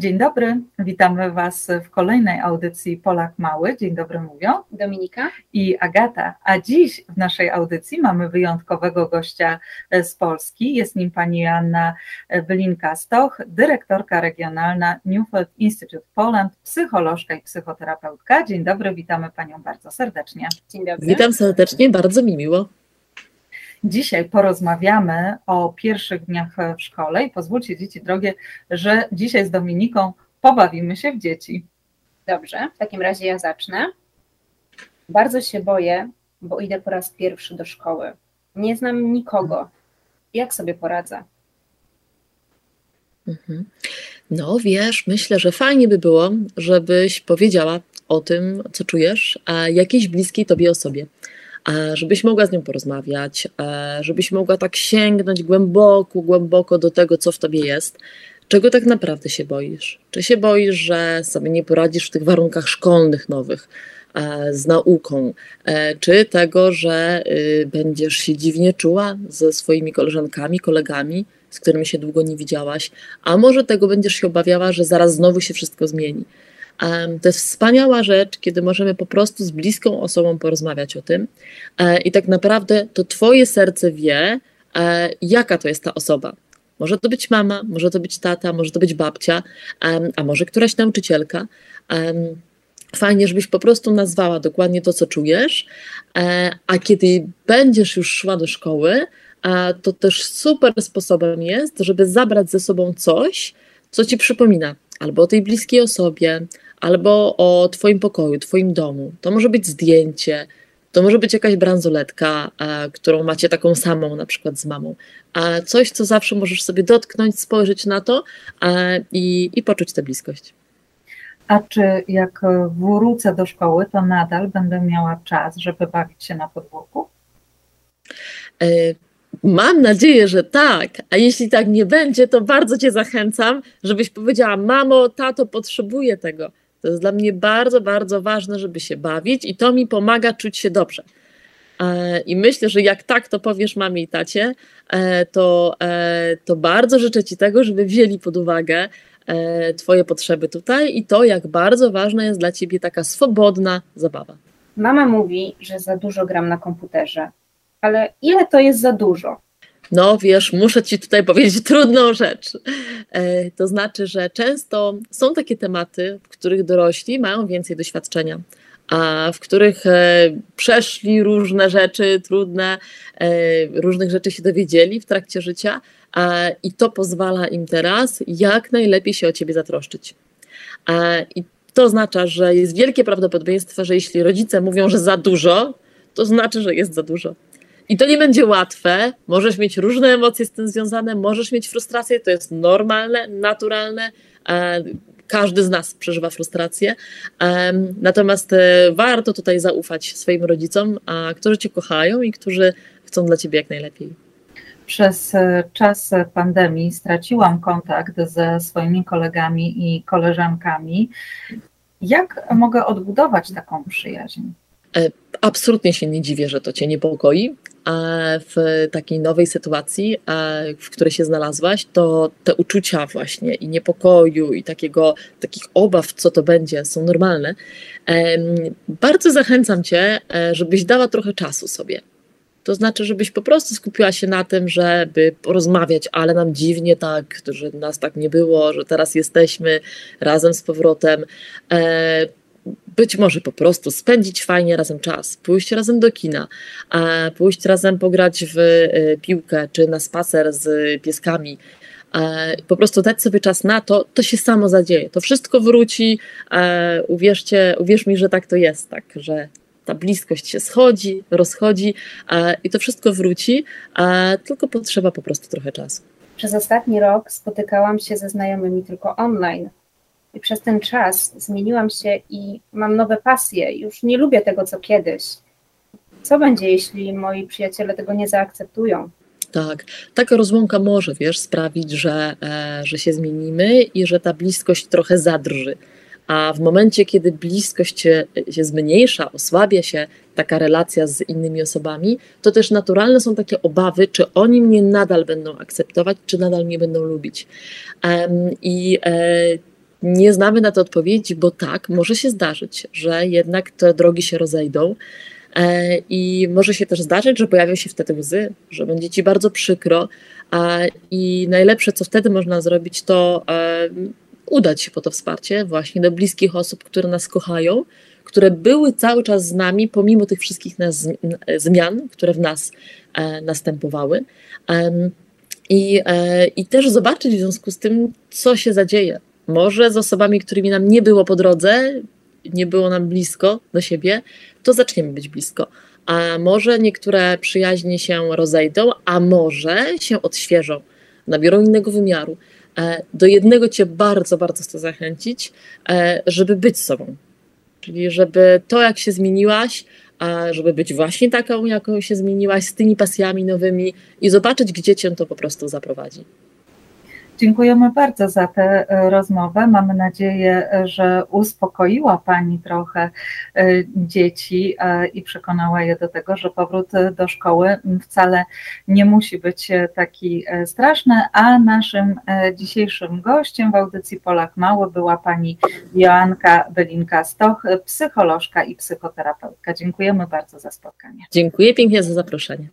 Dzień dobry, witamy Was w kolejnej audycji Polak Mały. Dzień dobry mówią Dominika i Agata. A dziś w naszej audycji mamy wyjątkowego gościa z Polski. Jest nim pani Joanna Bylinka-Stoch, dyrektorka regionalna Newfield Institute Poland, psycholożka i psychoterapeutka. Dzień dobry, witamy Panią bardzo serdecznie. Dzień dobry. Witam serdecznie, bardzo mi miło. Dzisiaj porozmawiamy o pierwszych dniach w szkole i pozwólcie dzieci drogie, że dzisiaj z Dominiką pobawimy się w dzieci. Dobrze, w takim razie ja zacznę. Bardzo się boję, bo idę po raz pierwszy do szkoły. Nie znam nikogo. Jak sobie poradzę? Mhm. No wiesz, myślę, że fajnie by było, żebyś powiedziała o tym, co czujesz, a jakiejś bliskiej tobie osobie żebyś mogła z nią porozmawiać, żebyś mogła tak sięgnąć głęboko, głęboko do tego, co w tobie jest. Czego tak naprawdę się boisz? Czy się boisz, że sobie nie poradzisz w tych warunkach szkolnych nowych, z nauką, e, czy tego, że y, będziesz się dziwnie czuła ze swoimi koleżankami, kolegami, z którymi się długo nie widziałaś, a może tego będziesz się obawiała, że zaraz znowu się wszystko zmieni. To jest wspaniała rzecz, kiedy możemy po prostu z bliską osobą porozmawiać o tym e, i tak naprawdę to Twoje serce wie, e, jaka to jest ta osoba. Może to być mama, może to być tata, może to być babcia, a może któraś nauczycielka. Fajnie, żebyś po prostu nazwała dokładnie to, co czujesz, e, a kiedy będziesz już szła do szkoły, to też super sposobem jest, żeby zabrać ze sobą coś, co ci przypomina albo o tej bliskiej osobie, albo o Twoim pokoju, Twoim domu. To może być zdjęcie, to może być jakaś bransoletka, którą macie taką samą, na przykład z mamą. A coś, co zawsze możesz sobie dotknąć, spojrzeć na to i, i poczuć tę bliskość. A czy jak wrócę do szkoły, to nadal będę miała czas, żeby bawić się na podwórku? E, mam nadzieję, że tak. A jeśli tak nie będzie, to bardzo Cię zachęcam, żebyś powiedziała: Mamo, tato, potrzebuję tego. To jest dla mnie bardzo, bardzo ważne, żeby się bawić i to mi pomaga czuć się dobrze. E, I myślę, że jak tak to powiesz mamie i tacie, e, to, e, to bardzo życzę Ci tego, żeby wzięli pod uwagę Twoje potrzeby tutaj i to, jak bardzo ważna jest dla Ciebie taka swobodna zabawa. Mama mówi, że za dużo gram na komputerze, ale ile to jest za dużo? No wiesz, muszę Ci tutaj powiedzieć trudną rzecz. E, to znaczy, że często są takie tematy, w których dorośli mają więcej doświadczenia, a w których e, przeszli różne rzeczy trudne, e, różnych rzeczy się dowiedzieli w trakcie życia i to pozwala im teraz jak najlepiej się o Ciebie zatroszczyć. I to oznacza, że jest wielkie prawdopodobieństwo, że jeśli rodzice mówią, że za dużo, to znaczy, że jest za dużo. I to nie będzie łatwe. Możesz mieć różne emocje z tym związane, możesz mieć frustrację, to jest normalne, naturalne. E, każdy z nas przeżywa frustrację. Natomiast e, warto tutaj zaufać swoim rodzicom, którzy cię kochają i którzy chcą dla ciebie jak najlepiej. Przez e, czas pandemii straciłam kontakt ze swoimi kolegami i koleżankami. Jak mogę odbudować taką przyjaźń? Absolutnie się nie dziwię, że to Cię niepokoi w takiej nowej sytuacji, w której się znalazłaś, to te uczucia właśnie i niepokoju i takiego, takich obaw, co to będzie, są normalne. Bardzo zachęcam Cię, e, żebyś dała trochę czasu sobie. To znaczy, żebyś po prostu skupiła się na tym, żeby porozmawiać, ale nam dziwnie tak, że nas tak nie było, że teraz jesteśmy razem z powrotem e, być może po prostu spędzić fajnie razem czas, pójść razem do kina, pójść razem pograć w e, piłkę czy na spacer z pieskami. Po prostu dać sobie czas na to, to się samo zadzieje. To wszystko wróci. Uwierzcie, uwierz mi, że tak to jest, tak, że ta bliskość się schodzi, rozchodzi i to wszystko wróci, tylko potrzeba po prostu trochę czasu. Przez ostatni rok spotykałam się ze znajomymi tylko online i przez ten czas zmieniłam się i mam nowe pasje. Już nie lubię tego, co kiedyś. Co będzie, jeśli moi przyjaciele tego nie zaakceptują? Tak, taka rozłąka może, wiesz, sprawić, że, e, że się zmienimy i że ta bliskość trochę zadrży. A w momencie, kiedy bliskość się, się zmniejsza, osłabia się taka relacja z innymi osobami, to też naturalne są takie obawy, czy oni mnie nadal będą akceptować, czy nadal mnie będą lubić. I e, nie znamy na to odpowiedzi, bo tak, może się zdarzyć, że jednak te drogi się rozejdą. E, I może się też zdarzyć, że pojawią się wtedy łzy, że będzie ci bardzo przykro. I najlepsze, co wtedy można zrobić, to e, udać się po to wsparcie właśnie do bliskich osób, które nas kochają, które były cały czas z nami, pomimo tych wszystkich zmian, które w nas e, następowały. I, I też zobaczyć w związku z tym, co się zadzieje. Może z osobami, którymi nam nie było po drodze, nie było nam blisko do siebie, to zaczniemy być blisko. A może niektóre przyjaźnie się rozejdą, a może się odświeżą, nabiorą innego wymiaru. E, do jednego Cię bardzo, bardzo chcę zachęcić, e, żeby być sobą. Czyli żeby to, jak się zmieniłaś, żeby być właśnie taką, jaką się zmieniłaś, z tymi pasjami nowymi i zobaczyć, gdzie Cię to po prostu zaprowadzi. Dziękujemy bardzo za tę e, rozmowę. Mamy nadzieję, że uspokoiła Pani trochę e, dzieci e, i przekonała je do tego, że powrót do szkoły wcale nie musi być taki straszny. A naszym dzisiejszym gościem w audycji Polak Mały była Pani Joanka Belinka-Stoch, psycholożka i psychoterapeutka. Dziękujemy bardzo za spotkanie. Dziękuję pięknie za zaproszenie.